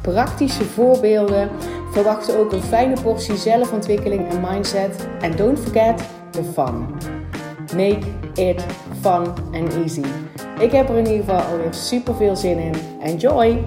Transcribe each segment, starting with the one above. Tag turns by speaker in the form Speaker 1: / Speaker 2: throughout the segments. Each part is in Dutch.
Speaker 1: praktische voorbeelden. Verwacht ook een fijne portie zelfontwikkeling en mindset. En don't forget the fun. Make it fun and easy. Ik heb er in ieder geval alweer super veel zin in. Enjoy!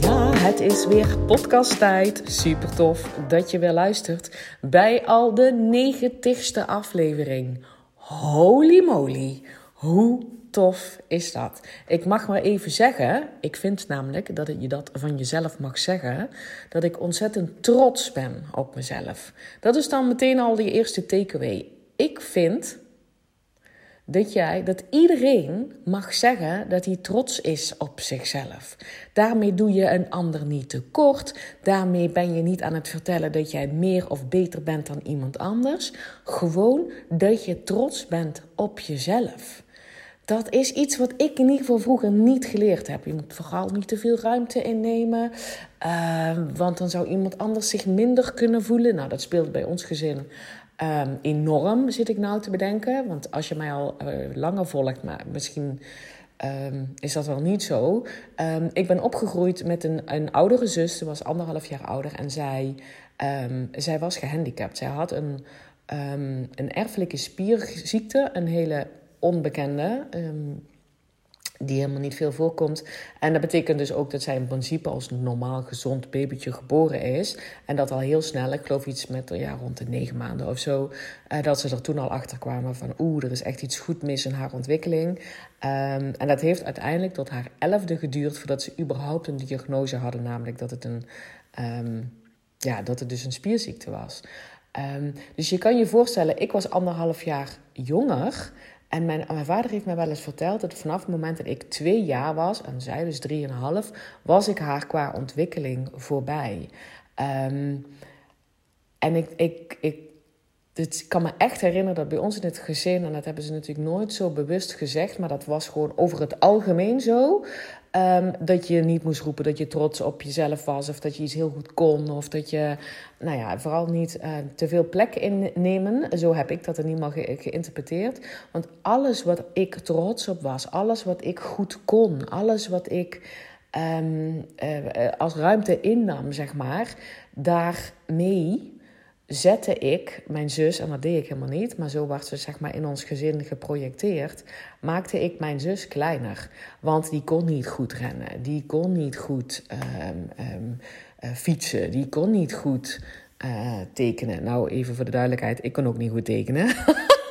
Speaker 1: Ja, het is weer podcasttijd. Super tof dat je weer luistert bij al de negentigste aflevering. Holy moly, hoe tof is dat? Ik mag maar even zeggen, ik vind namelijk dat je dat van jezelf mag zeggen, dat ik ontzettend trots ben op mezelf. Dat is dan meteen al die eerste takeaway. Ik vind dat jij, dat iedereen mag zeggen dat hij trots is op zichzelf. Daarmee doe je een ander niet tekort. Daarmee ben je niet aan het vertellen dat jij meer of beter bent dan iemand anders. Gewoon dat je trots bent op jezelf. Dat is iets wat ik in ieder geval vroeger niet geleerd heb. Je moet vooral niet te veel ruimte innemen. Uh, want dan zou iemand anders zich minder kunnen voelen. Nou, dat speelt bij ons gezin um, enorm, zit ik nou te bedenken. Want als je mij al uh, langer volgt, maar misschien um, is dat wel niet zo. Ik ben opgegroeid met een, een oudere zus. Ze was anderhalf jaar ouder. En zij, zij was gehandicapt. Zij had een, een erfelijke spierziekte. Een hele onbekende. Um, die helemaal niet veel voorkomt. En dat betekent dus ook dat zij in principe als normaal gezond babytje geboren is. En dat al heel snel, ik geloof iets met ja, rond de negen maanden of zo, uh, dat ze er toen al achter kwamen van oeh, er is echt iets goed mis in haar ontwikkeling. Um, en dat heeft uiteindelijk tot haar elfde geduurd voordat ze überhaupt een diagnose hadden, namelijk dat het een, um, ja, dat het dus een spierziekte was. Dus je kan je voorstellen, ik was anderhalf jaar jonger. En mijn, mijn vader heeft mij wel eens verteld dat vanaf het moment dat ik twee jaar was, en zij dus drieënhalf, was ik haar qua ontwikkeling voorbij. Um, en ik, ik, ik, ik kan me echt herinneren dat bij ons in het gezin, en dat hebben ze natuurlijk nooit zo bewust gezegd, maar dat was gewoon over het algemeen zo. Um, dat je niet moest roepen dat je trots op jezelf was, of dat je iets heel goed kon, of dat je, nou ja, vooral niet uh, te veel plek innemen. Zo heb ik dat in ieder geval ge geïnterpreteerd. Want alles wat ik trots op was, alles wat ik goed kon, alles wat ik um, uh, als ruimte innam, zeg maar, daarmee zette ik mijn zus, en dat deed ik helemaal niet, maar zo werd ze zeg maar in ons gezin geprojecteerd, maakte ik mijn zus kleiner. Want die kon niet goed rennen, die kon niet goed um, um, uh, fietsen, die kon niet goed uh, tekenen. Nou, even voor de duidelijkheid, ik kon ook niet goed tekenen.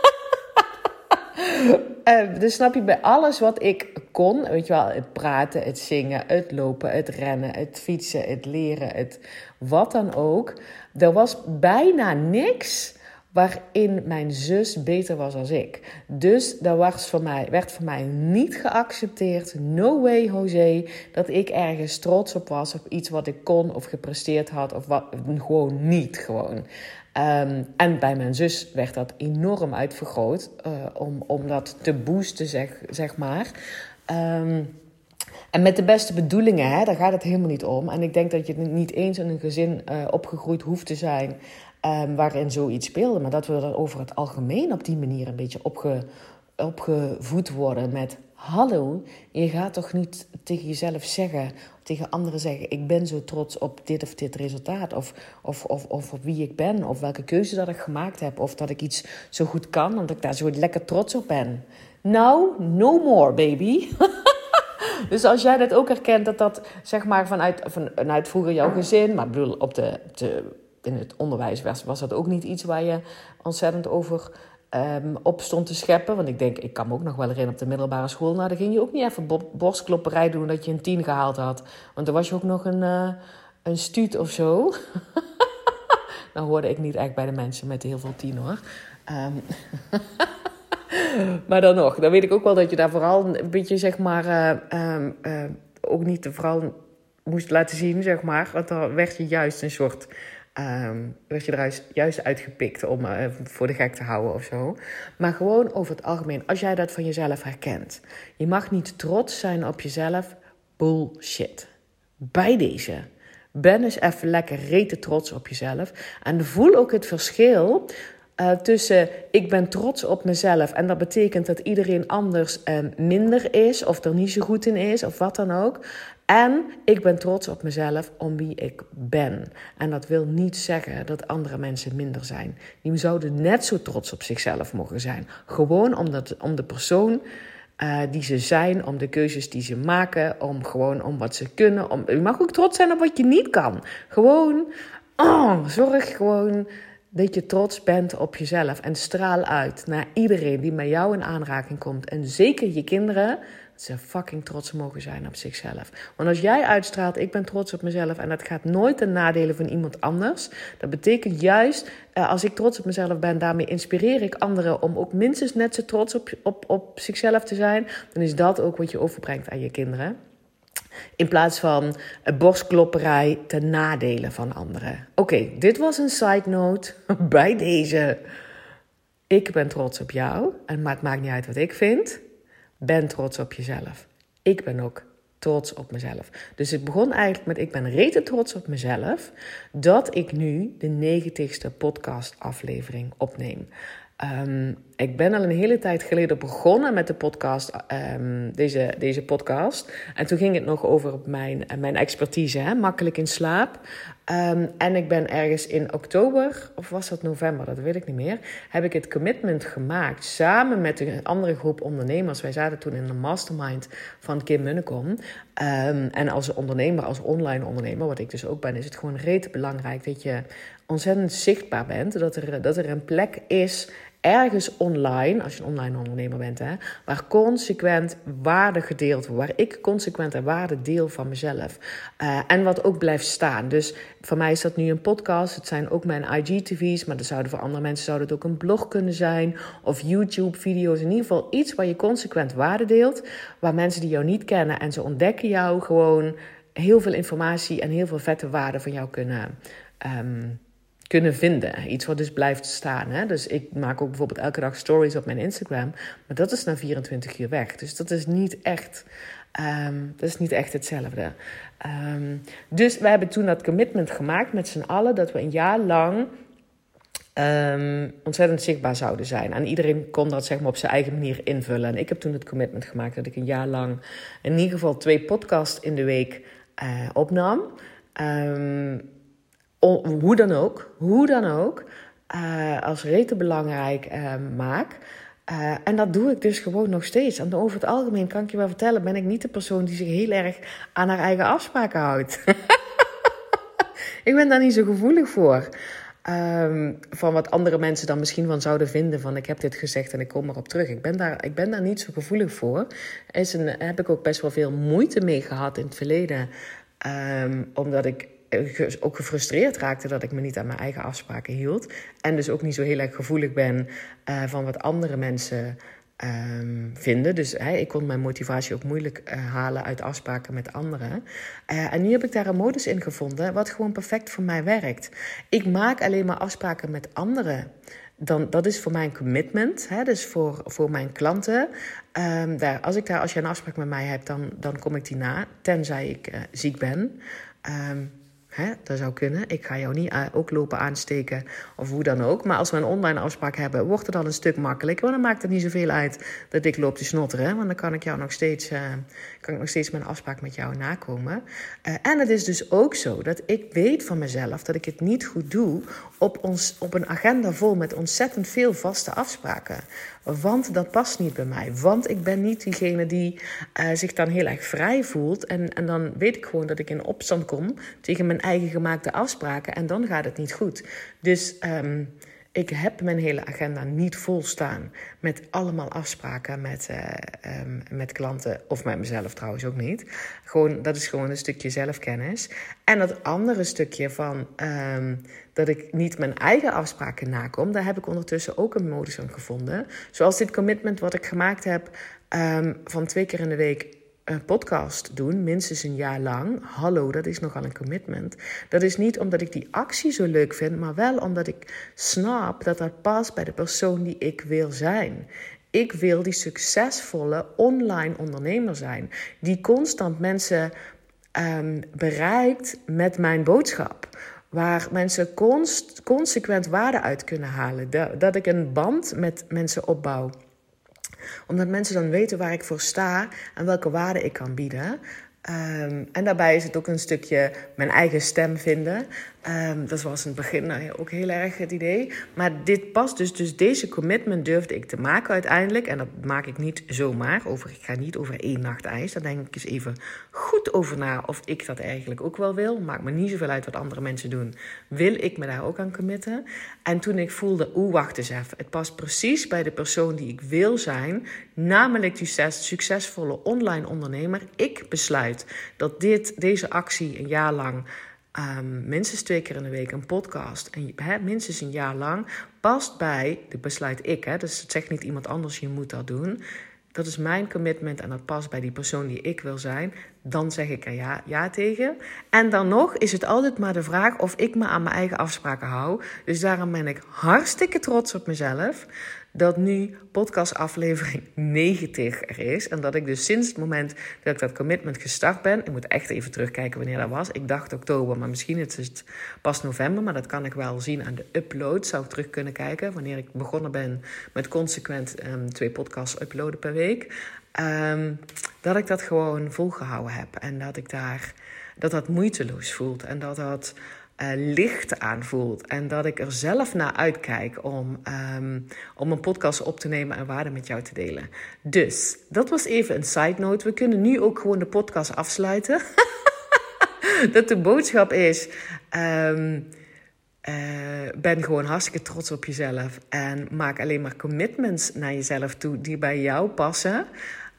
Speaker 1: Uh, dus snap je, bij alles wat ik kon, weet je wel, het praten, het zingen, het lopen, het rennen, het fietsen, het leren, het wat dan ook. Er was bijna niks waarin mijn zus beter was dan ik. Dus dat was voor mij, werd voor mij niet geaccepteerd, no way Jose, dat ik ergens trots op was op iets wat ik kon of gepresteerd had of wat, gewoon niet gewoon. Um, en bij mijn zus werd dat enorm uitvergroot uh, om, om dat te boosten, zeg, zeg maar. Um, en met de beste bedoelingen, hè, daar gaat het helemaal niet om. En ik denk dat je niet eens in een gezin uh, opgegroeid hoeft te zijn um, waarin zoiets speelde. Maar dat we er over het algemeen op die manier een beetje opge, opgevoed worden met... Hallo, je gaat toch niet tegen jezelf zeggen, tegen anderen zeggen: Ik ben zo trots op dit of dit resultaat. Of, of, of, of op wie ik ben, of welke keuze dat ik gemaakt heb. Of dat ik iets zo goed kan, omdat ik daar zo lekker trots op ben. Nou, no more, baby. dus als jij dat ook herkent, dat dat zeg maar vanuit, vanuit vroeger jouw gezin, maar bedoel, op de, de, in het onderwijs was, was dat ook niet iets waar je ontzettend over um, op stond te scheppen. Want ik denk, ik kan ook nog wel herinneren op de middelbare school. Nou, dan ging je ook niet even borstklopperij doen dat je een tien gehaald had. Want dan was je ook nog een, uh, een stuut of zo. nou hoorde ik niet echt bij de mensen met heel veel tien hoor. Um, maar dan nog, dan weet ik ook wel dat je daar vooral een beetje zeg maar... Uh, um, uh, ook niet vooral moest laten zien, zeg maar. Want dan werd je juist een soort. Um, werd je eruit juist uitgepikt om uh, voor de gek te houden of zo. Maar gewoon over het algemeen, als jij dat van jezelf herkent. Je mag niet trots zijn op jezelf. Bullshit. Bij deze. Ben eens even lekker rete trots op jezelf. En voel ook het verschil uh, tussen ik ben trots op mezelf en dat betekent dat iedereen anders uh, minder is of er niet zo goed in is of wat dan ook. En ik ben trots op mezelf om wie ik ben. En dat wil niet zeggen dat andere mensen minder zijn. Die zouden net zo trots op zichzelf mogen zijn. Gewoon omdat, om de persoon uh, die ze zijn, om de keuzes die ze maken, om gewoon om wat ze kunnen. Je mag ook trots zijn op wat je niet kan. Gewoon, oh, zorg gewoon dat je trots bent op jezelf en straal uit naar iedereen die met jou in aanraking komt. En zeker je kinderen, ze fucking trots mogen zijn op zichzelf. Want als jij uitstraalt, ik ben trots op mezelf en dat gaat nooit ten nadele van iemand anders. Dat betekent juist, eh, als ik trots op mezelf ben, daarmee inspireer ik anderen om ook minstens net zo trots op, op, op zichzelf te zijn. Dan is dat ook wat je overbrengt aan je kinderen. In plaats van borstklopperij ten nadele van anderen. Oké, dit was een side note bij deze. Ik ben trots op jou, en maar het maakt niet uit wat ik vind. Ben trots op jezelf. Ik ben ook trots op mezelf. Dus het begon eigenlijk met: ik ben rete trots op mezelf dat ik nu de negentigste podcast-aflevering opneem. Um, ik ben al een hele tijd geleden begonnen met de podcast, um, deze, deze podcast. En toen ging het nog over mijn, mijn expertise, hè? makkelijk in slaap. Um, en ik ben ergens in oktober, of was dat november, dat weet ik niet meer, heb ik het commitment gemaakt samen met een andere groep ondernemers. Wij zaten toen in de mastermind van Kim Munnekom. En als ondernemer, als online ondernemer, wat ik dus ook ben, is het gewoon rete belangrijk dat je ontzettend zichtbaar bent. Dat er, dat er een plek is ergens online, als je een online ondernemer bent, hè, waar consequent waarde gedeeld wordt, waar ik consequent en waarde deel van mezelf. Uh, en wat ook blijft staan. Dus voor mij is dat nu een podcast, het zijn ook mijn IGTV's, maar dat zouden voor andere mensen zou het ook een blog kunnen zijn, of YouTube-video's. In ieder geval iets waar je consequent waarde deelt, waar mensen die jou niet kennen en ze ontdekken jou gewoon heel veel informatie en heel veel vette waarde van jou kunnen. Um, kunnen vinden. Iets wat dus blijft staan. Hè? Dus ik maak ook bijvoorbeeld elke dag stories op mijn Instagram. Maar dat is na 24 uur weg. Dus dat is niet echt, um, dat is niet echt hetzelfde. Um, dus we hebben toen dat commitment gemaakt met z'n allen. Dat we een jaar lang um, ontzettend zichtbaar zouden zijn. En iedereen kon dat zeg maar, op zijn eigen manier invullen. En ik heb toen het commitment gemaakt dat ik een jaar lang in ieder geval twee podcasts in de week uh, opnam. Hoe dan ook, hoe dan ook, uh, als rete belangrijk uh, maak. Uh, en dat doe ik dus gewoon nog steeds. En over het algemeen kan ik je wel vertellen, ben ik niet de persoon die zich heel erg aan haar eigen afspraken houdt. ik ben daar niet zo gevoelig voor. Um, van wat andere mensen dan misschien van zouden vinden van ik heb dit gezegd en ik kom erop terug. Ik ben daar, ik ben daar niet zo gevoelig voor. Is een, heb ik ook best wel veel moeite mee gehad in het verleden. Um, omdat ik ook gefrustreerd raakte dat ik me niet aan mijn eigen afspraken hield. En dus ook niet zo heel erg gevoelig ben uh, van wat andere mensen um, vinden. Dus ik kon mijn motivatie ook moeilijk uh, halen uit afspraken met anderen. Uh, en nu heb ik daar een modus in gevonden wat gewoon perfect voor mij werkt. Ik maak alleen maar afspraken met anderen. Dan, dat is voor mij een commitment, hè, dus voor, voor mijn klanten. Um, daar, als, ik daar, als je een afspraak met mij hebt, dan, dan kom ik die na, tenzij ik ziek ben. Um, Hè, dat zou kunnen. Ik ga jou niet eh, ook lopen aansteken of hoe dan ook. Maar als we een online afspraak hebben, wordt het dan een stuk makkelijker. Want dan maakt het niet zoveel uit dat ik loop te snotteren. Want dan kan ik jou nog steeds, uh, kan ik nog steeds mijn afspraak met jou nakomen. Uh, en het is dus ook zo dat ik weet van mezelf dat ik het niet goed doe op, ons, op een agenda vol met ontzettend veel vaste afspraken. Want dat past niet bij mij. Want ik ben niet diegene die uh, zich dan heel erg vrij voelt. En, en dan weet ik gewoon dat ik in opstand kom tegen mijn eigen gemaakte afspraken. En dan gaat het niet goed. Dus um, ik heb mijn hele agenda niet vol staan met allemaal afspraken met, uh, um, met klanten. Of met mezelf trouwens ook niet. Gewoon, dat is gewoon een stukje zelfkennis. En dat andere stukje van um, dat ik niet mijn eigen afspraken nakom, daar heb ik ondertussen ook een modus aan gevonden. Zoals dit commitment wat ik gemaakt heb um, van twee keer in de week een podcast doen, minstens een jaar lang. Hallo, dat is nogal een commitment. Dat is niet omdat ik die actie zo leuk vind, maar wel omdat ik snap dat dat past bij de persoon die ik wil zijn. Ik wil die succesvolle online ondernemer zijn, die constant mensen um, bereikt met mijn boodschap. Waar mensen const, consequent waarde uit kunnen halen. Dat ik een band met mensen opbouw omdat mensen dan weten waar ik voor sta en welke waarde ik kan bieden. Ehm, en daarbij is het ook een stukje mijn eigen stem vinden. Um, dat was in het begin nou, ook heel erg het idee. Maar dit past dus. Dus deze commitment durfde ik te maken uiteindelijk. En dat maak ik niet zomaar. Over, ik ga niet over één nacht ijs. Daar denk ik eens even goed over na of ik dat eigenlijk ook wel wil. Maakt me niet zoveel uit wat andere mensen doen. Wil ik me daar ook aan committen? En toen ik voelde, oeh, wacht eens even. Het past precies bij de persoon die ik wil zijn. Namelijk die succesvolle online ondernemer. Ik besluit dat dit, deze actie een jaar lang um, minstens twee keer in de week een podcast, en minstens een jaar lang, past bij, de besluit ik, hè, dus het zegt niet iemand anders, je moet dat doen. Dat is mijn commitment en dat past bij die persoon die ik wil zijn. Dan zeg ik er ja, ja tegen. En dan nog is het altijd maar de vraag of ik me aan mijn eigen afspraken hou. Dus daarom ben ik hartstikke trots op mezelf dat nu podcastaflevering 90 er is. En dat ik dus sinds het moment dat ik dat commitment gestart ben... Ik moet echt even terugkijken wanneer dat was. Ik dacht oktober, maar misschien is het pas november. Maar dat kan ik wel zien aan de upload. Zou ik terug kunnen kijken wanneer ik begonnen ben met consequent um, twee podcasts uploaden per week. Um, dat ik dat gewoon volgehouden heb. En dat ik daar... Dat dat moeiteloos voelt. En dat dat uh, licht aanvoelt. En dat ik er zelf naar uitkijk om, um, om een podcast op te nemen en waarde met jou te delen. Dus dat was even een side note. We kunnen nu ook gewoon de podcast afsluiten. dat de boodschap is. Um, uh, ben gewoon hartstikke trots op jezelf. En maak alleen maar commitments naar jezelf toe die bij jou passen.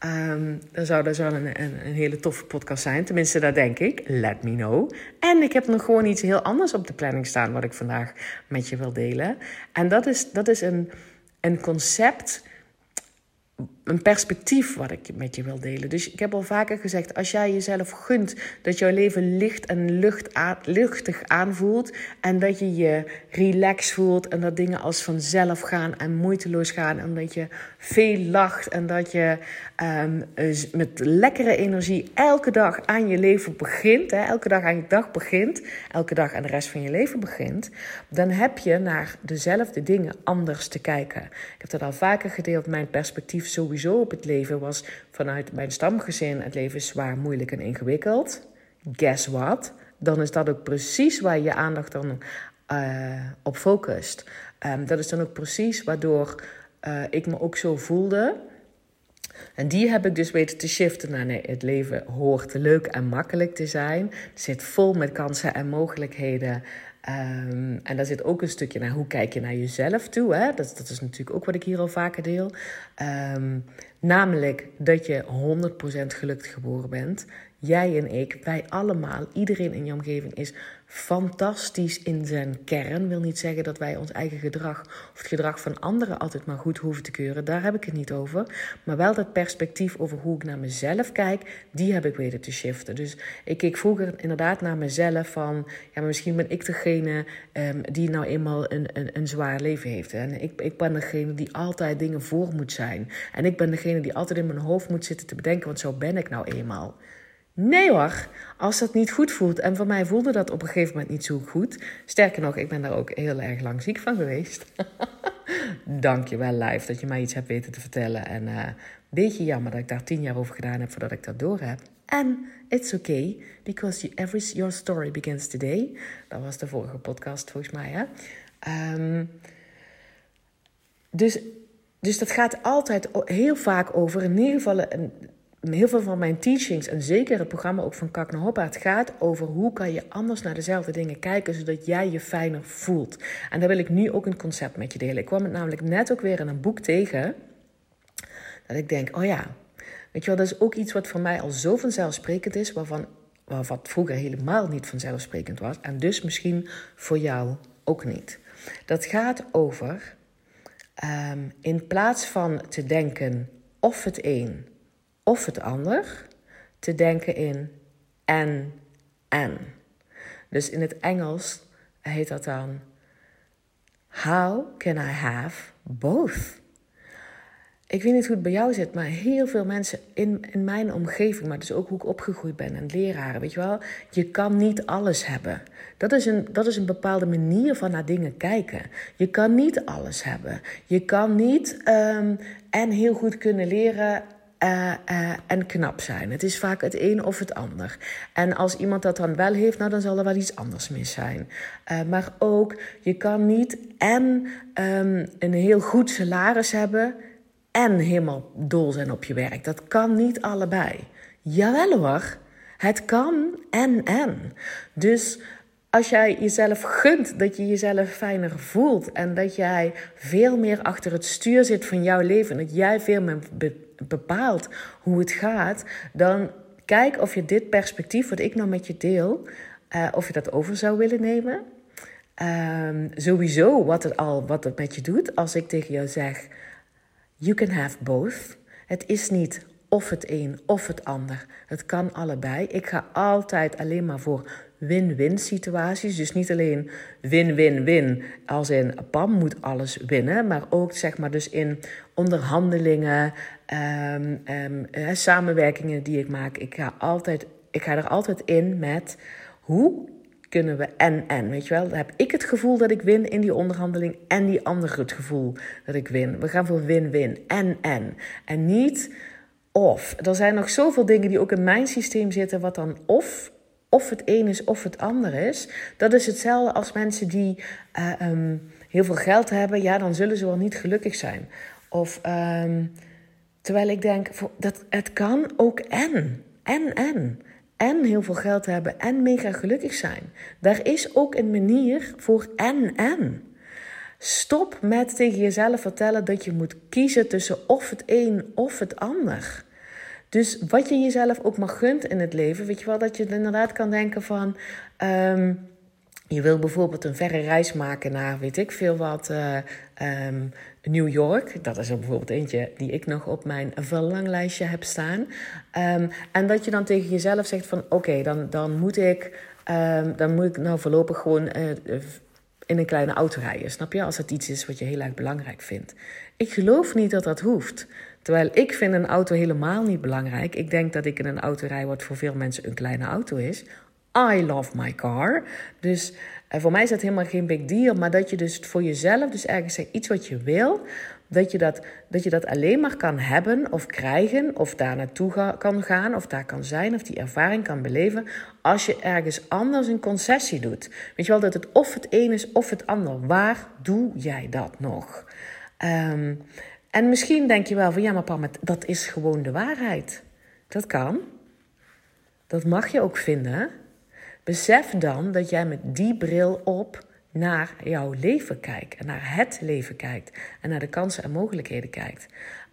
Speaker 1: Um, dan zou dat wel een, een, een, hele toffe podcast zijn. Tenminste, dat denk ik. Let me know. En ik heb nog gewoon iets heel anders op de planning staan... wat ik vandaag met je wil delen. En dat is, dat is een, een concept een perspectief wat ik met je wil delen. Dus ik heb al vaker gezegd, als jij jezelf gunt dat jouw leven licht en lucht luchtig aanvoelt en dat je je relaxed voelt en dat dingen als vanzelf gaan en moeiteloos gaan en dat je veel lacht en dat je um, met lekkere energie elke dag aan je leven begint, hè, elke dag aan je dag begint, elke dag aan de rest van je leven begint, dan heb je naar dezelfde dingen anders te kijken. Ik heb dat al vaker gedeeld, mijn perspectief sowieso op het leven was vanuit mijn stamgezin: het leven zwaar, moeilijk en ingewikkeld. Guess what? Dan is dat ook precies waar je aandacht dan uh, op focust. Um, dat is dan ook precies waardoor uh, ik me ook zo voelde. En die heb ik dus weten te shiften naar nee, het leven hoort leuk en makkelijk te zijn. Zit vol met kansen en mogelijkheden. Um, en daar zit ook een stukje naar hoe kijk je naar jezelf toe. Hè? Dat, dat is natuurlijk ook wat ik hier al vaker deel. Um, namelijk dat je 100% gelukkig geboren bent. Jij en ik, wij allemaal, iedereen in je omgeving is fantastisch in zijn kern. Wil niet zeggen dat wij ons eigen gedrag of het gedrag van anderen altijd maar goed hoeven te keuren. Daar heb ik het niet over. Maar wel dat perspectief over hoe ik naar mezelf kijk, die heb ik weten te shiften. Dus ik keek vroeger inderdaad naar mezelf van, ja, misschien ben ik degene um, die nou eenmaal een, een, een zwaar leven heeft. En ik, ik ben degene die altijd dingen voor moet zijn. En ik ben degene die altijd in mijn hoofd moet zitten te bedenken, want zo ben ik nou eenmaal. Nee hoor, als dat niet goed voelt. En voor mij voelde dat op een gegeven moment niet zo goed. Sterker nog, ik ben daar ook heel erg lang ziek van geweest. Dank je wel, live, dat je mij iets hebt weten te vertellen. En uh, beetje jammer dat ik daar tien jaar over gedaan heb voordat ik dat door heb. En it's okay, because every, your story begins today. Dat was de vorige podcast volgens mij, hè? Um, dus, dus dat gaat altijd heel vaak over, in ieder geval... Een, heel veel van mijn teachings en zeker het programma ook van Kak naar Hoppaard gaat over hoe kan je anders naar dezelfde dingen kijken zodat jij je fijner voelt. En daar wil ik nu ook een concept met je delen. Ik kwam het namelijk net ook weer in een boek tegen dat ik denk, oh ja, weet je wel, dat is ook iets wat voor mij al zo vanzelfsprekend is, waarvan, wat vroeger helemaal niet vanzelfsprekend was en dus misschien voor jou ook niet. Dat gaat over um, in plaats van te denken of het een of het ander, te denken in en, en. Dus in het Engels heet dat dan How can I have both? Ik weet niet hoe het bij jou zit, maar heel veel mensen in, in mijn omgeving, maar dus ook hoe ik opgegroeid ben en leraren, weet je wel, je kan niet alles hebben. Dat is een, dat is een bepaalde manier van naar dingen kijken. Je kan niet alles hebben. Je kan niet um, en heel goed kunnen leren uh, uh, en knap zijn. Het is vaak het een of het ander. En als iemand dat dan wel heeft, nou, dan zal er wel iets anders mis zijn. Uh, maar ook, je kan niet en um, een heel goed salaris hebben en helemaal dol zijn op je werk. Dat kan niet allebei. Jawel hoor, het kan en en. Dus als jij jezelf gunt dat je jezelf fijner voelt en dat jij veel meer achter het stuur zit van jouw leven en dat jij veel meer bepaalt hoe het gaat, dan kijk of je dit perspectief wat ik nou met je deel, uh, of je dat over zou willen nemen. Um, sowieso wat het al wat het met je doet als ik tegen jou zeg: You can have both. Het is niet of het een of het ander. Het kan allebei. Ik ga altijd alleen maar voor win-win situaties. Dus niet alleen win-win-win als in Pam moet alles winnen, maar ook zeg maar dus in onderhandelingen, um, um, uh, samenwerkingen die ik maak. Ik ga, altijd, ik ga er altijd in met hoe kunnen we en en. Weet je wel, dan heb ik het gevoel dat ik win in die onderhandeling en die ander het gevoel dat ik win. We gaan voor win-win en en. En niet of. Er zijn nog zoveel dingen die ook in mijn systeem zitten, wat dan of of het een is of het ander is. Dat is hetzelfde als mensen die uh, um, heel veel geld hebben. Ja, dan zullen ze wel niet gelukkig zijn. Of terwijl ik denk, dat het kan ook en. En, en. En heel veel geld hebben en mega gelukkig zijn. Daar is ook een manier voor en, en. Stop met tegen jezelf vertellen dat je moet kiezen tussen of het een of het ander. Dus wat je jezelf ook maar gunt in het leven, weet je wel, dat je inderdaad kan denken van. Um, je wil bijvoorbeeld een verre reis maken naar, weet ik veel wat, uh, um, New York. Dat is er bijvoorbeeld eentje die ik nog op mijn verlanglijstje heb staan. Um, en dat je dan tegen jezelf zegt van, oké, dan, dan moet ik, um, dan moet ik nou voorlopig gewoon uh, in een kleine auto rijden, snap je? Als dat iets is wat je heel erg belangrijk vindt. Ik geloof niet dat dat hoeft. Terwijl ik vind een auto helemaal niet belangrijk. Ik denk dat ik in een auto rij wat voor veel mensen een kleine auto is. I love my car. Dus uh, voor mij is dat helemaal geen big deal. Maar dat je dus voor jezelf, dus ergens iets wat je wil, dat je dat, dat je dat alleen maar kan hebben of krijgen, of daar naartoe kan gaan, of daar kan zijn, of die ervaring kan beleven, als je ergens anders een concessie doet. Weet je wel, dat het of het een is of het ander. Waar doe jij dat nog? Um, en misschien denk je wel van ja, maar Pam, dat is gewoon de waarheid. Dat kan. Dat mag je ook vinden. Besef dan dat jij met die bril op naar jouw leven kijkt. En naar het leven kijkt. En naar de kansen en mogelijkheden kijkt.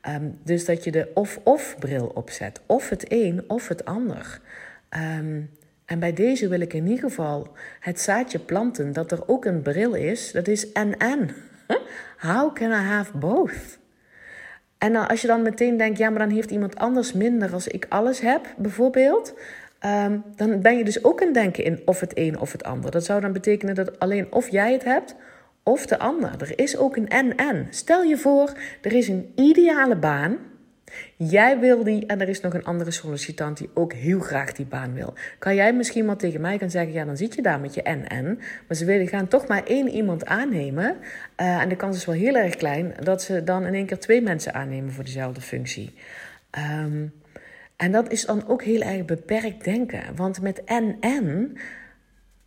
Speaker 1: Um, dus dat je de of-of bril opzet. Of het een of het ander. Um, en bij deze wil ik in ieder geval het zaadje planten dat er ook een bril is. Dat is en-en. How can I have both? En als je dan meteen denkt, ja, maar dan heeft iemand anders minder als ik alles heb, bijvoorbeeld. Um, dan ben je dus ook aan denken in of het een of het ander. Dat zou dan betekenen dat alleen of jij het hebt of de ander. Er is ook een en-en. Stel je voor, er is een ideale baan Jij wil die en er is nog een andere sollicitant die ook heel graag die baan wil. Kan jij misschien wel tegen mij gaan zeggen, ja dan zit je daar met je en-en. Maar ze willen, gaan toch maar één iemand aannemen. Uh, en de kans is wel heel erg klein dat ze dan in één keer twee mensen aannemen voor dezelfde functie. Um, en dat is dan ook heel erg beperkt denken. Want met en-en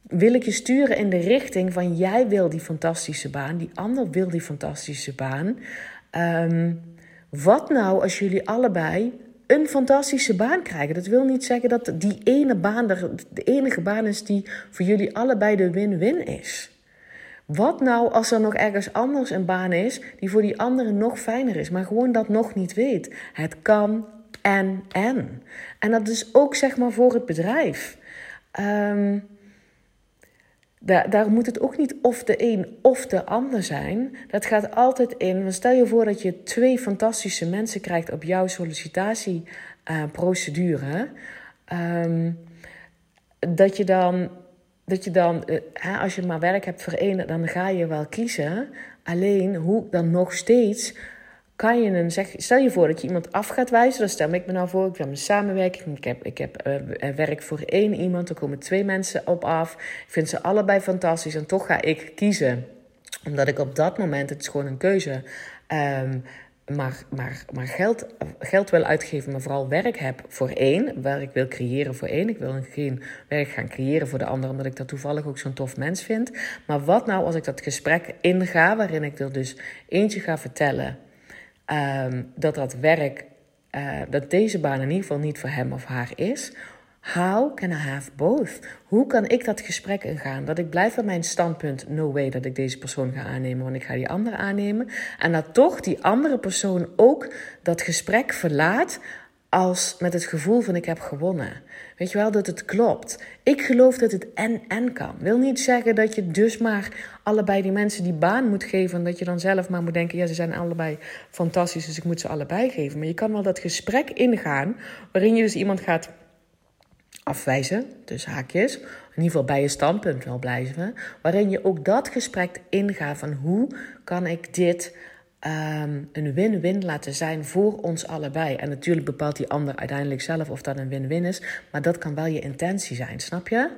Speaker 1: wil ik je sturen in de richting van jij wil die fantastische baan, die ander wil die fantastische baan. Um, wat nou als jullie allebei een fantastische baan krijgen? Dat wil niet zeggen dat die ene baan de, de enige baan is die voor jullie allebei de win-win is. Wat nou als er nog ergens anders een baan is die voor die andere nog fijner is, maar gewoon dat nog niet weet? Het kan en en. En dat is ook zeg maar voor het bedrijf. Um, daar, daar moet het ook niet of de een of de ander zijn. Dat gaat altijd in. Stel je voor dat je twee fantastische mensen krijgt op jouw sollicitatieprocedure. Ehm, dat je dan, dat je dan eh, als je maar werk hebt één, dan ga je wel kiezen. Alleen hoe dan nog steeds kan je een zeg, stel je voor dat je iemand af gaat wijzen. Dan stel ik me nou voor, ik heb een samenwerking. Ik heb, ik heb uh, werk voor één iemand. Er komen twee mensen op af. Ik vind ze allebei fantastisch. En toch ga ik kiezen. Omdat ik op dat moment, het is gewoon een keuze. Um, maar, maar, maar geld, geld wil uitgeven, maar vooral werk heb voor één. Werk wil creëren voor één. Ik wil geen werk gaan creëren voor de ander, omdat ik dat toevallig ook zo'n tof mens vind. Maar wat nou als ik dat gesprek inga, waarin ik er dus eentje ga vertellen um, dat dat werk, uh, dat deze baan in ieder geval niet voor hem of haar is. How can I have both? Hoe kan ik dat gesprek ingaan? Dat ik blijf bij mijn standpunt, no way dat ik deze persoon ga aannemen, want ik ga die andere aannemen. En dat toch die andere persoon ook dat gesprek verlaat als met het gevoel van ik heb gewonnen. Weet je wel, dat het klopt. Ik geloof dat het en-en kan. Wil niet zeggen dat je dus maar allebei die mensen die baan moet geven... en dat je dan zelf maar moet denken, ja, ze zijn allebei fantastisch... dus ik moet ze allebei geven. Maar je kan wel dat gesprek ingaan... waarin je dus iemand gaat afwijzen, dus haakjes... in ieder geval bij je standpunt wel blijven... waarin je ook dat gesprek ingaat van hoe kan ik dit Ehm, een win-win laten zijn voor ons allebei. En natuurlijk bepaalt die ander uiteindelijk zelf of dat een win-win is, maar dat kan wel je intentie zijn, snap je?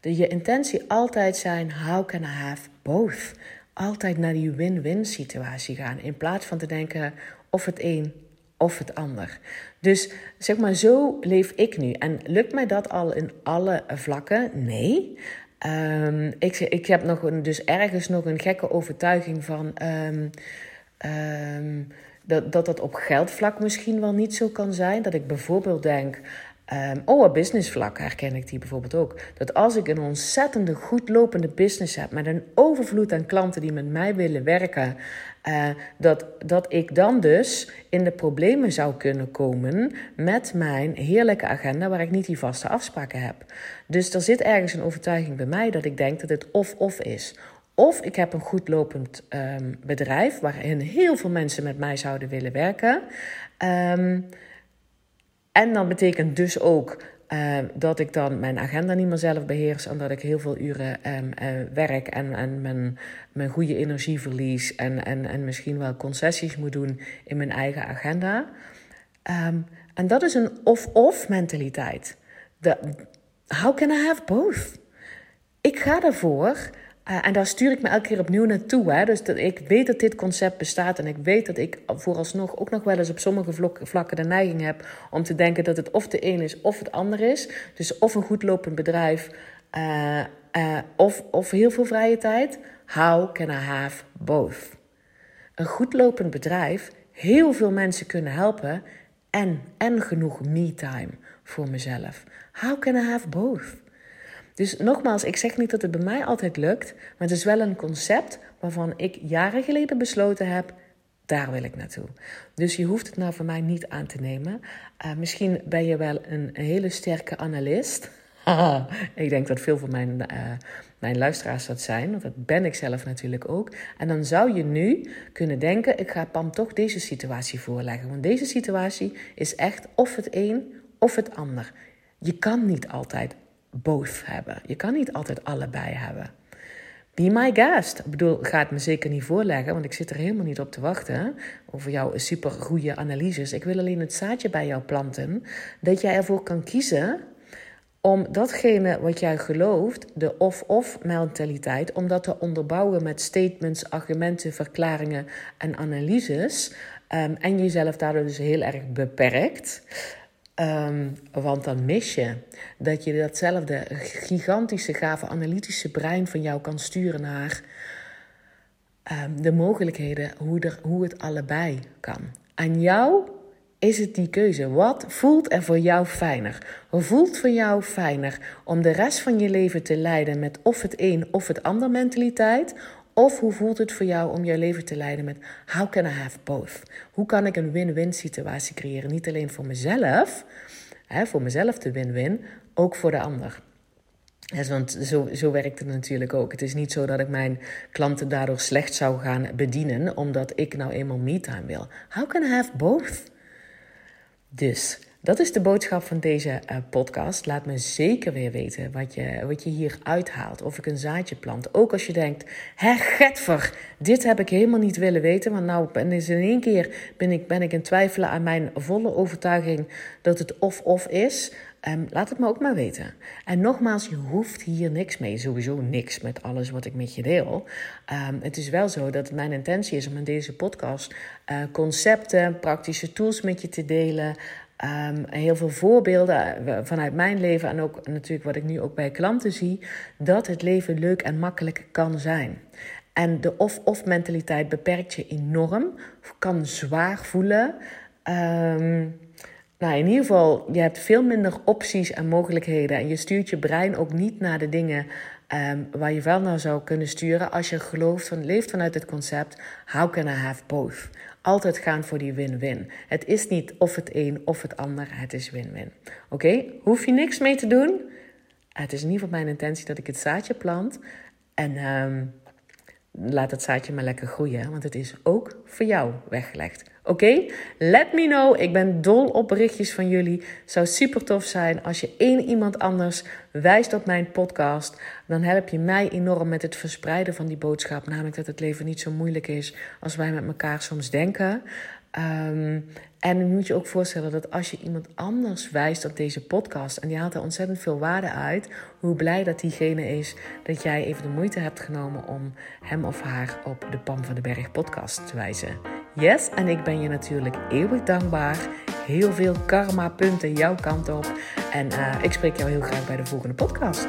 Speaker 1: De, je intentie altijd zijn: how can I have both? Altijd naar die win-win situatie gaan in plaats van te denken of het een of het ander. Dus zeg maar, zo leef ik nu. En lukt mij dat al in alle vlakken? Nee. Um, ik, ik heb nog een, dus ergens nog een gekke overtuiging van. Um, Um, dat, dat dat op geldvlak misschien wel niet zo kan zijn. Dat ik bijvoorbeeld denk. Um, oh, op businessvlak herken ik die bijvoorbeeld ook. Dat als ik een ontzettende goed lopende business heb met een overvloed aan klanten die met mij willen werken, uh, dat, dat ik dan dus in de problemen zou kunnen komen met mijn heerlijke agenda waar ik niet die vaste afspraken heb. Dus er zit ergens een overtuiging bij mij dat ik denk dat het of-of is. Of ik heb een goed lopend um, bedrijf waarin heel veel mensen met mij zouden willen werken. Um, en dan betekent dus ook uh, dat ik dan mijn agenda niet meer zelf beheers. En dat ik heel veel uren uh, werk en, en mijn, mijn goede energie verlies. En, en, en misschien wel concessies moet doen in mijn eigen agenda. en dat is een of-of mentaliteit. De, how can I have both? Ik ga ervoor uh, en daar stuur ik me elke keer opnieuw naartoe. Hè? Dus dat ik weet dat dit concept bestaat. En ik weet dat ik vooralsnog ook nog wel eens op sommige vlakken de neiging heb om te denken dat het of de een is of het ander is. Dus of een goed lopend bedrijf uh, uh, of, of heel veel vrije tijd. How can I have both? Een goed lopend bedrijf, heel veel mensen kunnen helpen en, en genoeg me-time voor mezelf. How can I have both? Dus nogmaals, ik zeg niet dat het bij mij altijd lukt, maar het is wel een concept waarvan ik jaren geleden besloten heb, daar wil ik naartoe. Dus je hoeft het nou voor mij niet aan te nemen. Uh, misschien ben je wel een, hele sterke analist. ik denk dat veel van mijn, uh, mijn luisteraars dat zijn, want dat ben ik zelf natuurlijk ook. En dan zou je nu kunnen denken: ik ga Pam toch deze situatie voorleggen. Want deze situatie is echt of het een of het ander. Je kan niet altijd both hebben. Je kan niet altijd allebei hebben. Be my guest. Ik bedoel, ga het me zeker niet voorleggen, want ik zit er helemaal niet op te wachten over jouw super goede analyses. Ik wil alleen het zaadje bij jou planten, dat jij ervoor kan kiezen om datgene wat jij gelooft, de of-of mentaliteit, om dat te onderbouwen met statements, argumenten, verklaringen en analyses. Um, en jezelf daardoor dus heel erg beperkt. Um, want dan mis je dat je datzelfde gigantische, gave analytische brein van jou kan sturen naar um, de mogelijkheden hoe, er, hoe het allebei kan. Aan jou is het die keuze. Wat voelt er voor jou fijner? Voelt voor jou fijner om de rest van je leven te leiden met of het een of het ander mentaliteit? Of hoe voelt het voor jou om jouw leven te leiden met how can I have both? Hoe kan ik een win-win situatie creëren? Niet alleen voor mezelf, hè, voor mezelf de win-win, ook voor de ander. want zo, zo werkt het natuurlijk ook. Het is niet zo dat ik mijn klanten daardoor slecht zou gaan bedienen, omdat ik nou eenmaal me-time wil. How can I have both? Dus Dat is de boodschap van deze uh, podcast. Laat me zeker weer weten wat je, wat je hier uithaalt. Of ik een zaadje plant. Ook als je denkt, hè getver, dit heb ik helemaal niet willen weten. Want nou ben in één keer ben ik, ben ik in twijfelen aan mijn volle overtuiging dat het of-of is. Um, laat het me ook maar weten. En nogmaals, je hoeft hier niks mee. Sowieso niks met alles wat ik met je deel. Um, het is wel zo dat mijn intentie is om in deze podcast uh, concepten, praktische tools met je te delen. Um, heel veel voorbeelden eh, vanuit mijn leven en ook natuurlijk wat ik nu ook bij klanten zie, dat het leven leuk en makkelijk kan zijn. En de of-of mentaliteit beperkt je enorm, kan zwaar voelen. Um, nou, in ieder geval, je hebt veel minder opties en mogelijkheden. En je stuurt je brein ook niet naar de dingen um, waar je wel naar zou kunnen sturen. Als je gelooft van, leeft vanuit het concept: how can I have both? Altijd gaan voor die win-win. Het is niet of het een of het ander, het is win-win. Oké, hoef je niks mee te doen. Het is in ieder geval mijn intentie dat ik het zaadje plant. En um, laat het zaadje maar lekker groeien, want het is ook voor jou weggelegd. Oké? Let me know. Ik ben dol op berichtjes van jullie. Zou super tof zijn als je één iemand anders wijst op mijn podcast. Dan help je mij enorm met het verspreiden van die boodschap. Namelijk dat het leven niet zo moeilijk is als wij met elkaar soms denken. Um, en dan moet je ook voorstellen dat als je iemand anders wijst op deze podcast en die haalt er ontzettend veel waarde uit, hoe blij dat diegene is dat jij even de moeite hebt genomen om hem of haar op de Pam van de Berg podcast te wijzen. Yes, en ik ben je natuurlijk eeuwig dankbaar. Heel veel karma punten jouw kant op. En uh, ik spreek jou heel graag bij de volgende podcast.